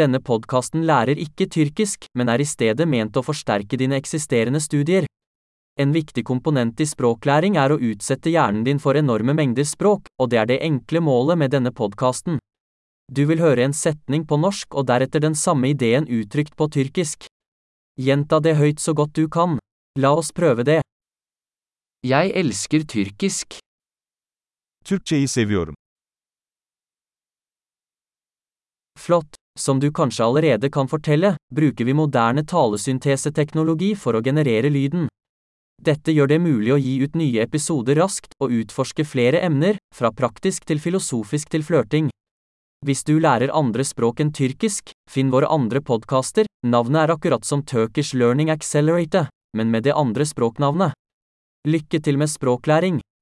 Denne podkasten lærer ikke tyrkisk, men er i stedet ment å forsterke dine eksisterende studier. En viktig komponent i språklæring er å utsette hjernen din for enorme mengder språk, og det er det enkle målet med denne podkasten. Du vil høre en setning på norsk og deretter den samme ideen uttrykt på tyrkisk. Gjenta det høyt så godt du kan. La oss prøve det. Jeg elsker tyrkisk. Türkçeyi seviyorum. Flott. Som du kanskje allerede kan fortelle, bruker vi moderne talesynteseteknologi for å generere lyden. Dette gjør det mulig å gi ut nye episoder raskt og utforske flere emner, fra praktisk til filosofisk til flørting. Hvis du lærer andre språk enn tyrkisk, finn våre andre podkaster, navnet er akkurat som Turkish Learning Accelerator, men med det andre språknavnet. Lykke til med språklæring!